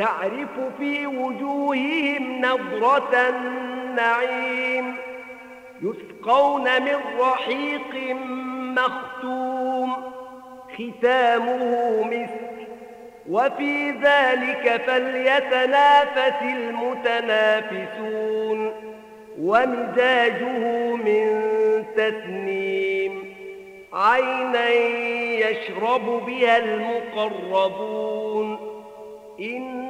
تعرف في وجوههم نظرة النعيم يسقون من رحيق مختوم ختامه مسك. وفي ذلك فليتنافس المتنافسون ومزاجه من تسنيم. عينا يشرب بها المقربون. إن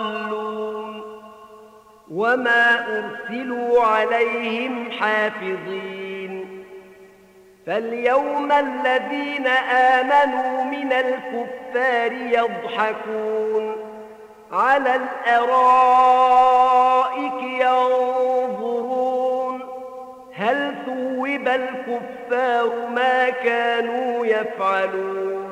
لضالون وما أرسلوا عليهم حافظين فاليوم الذين آمنوا من الكفار يضحكون على الأرائك ينظرون هل ثوب الكفار ما كانوا يفعلون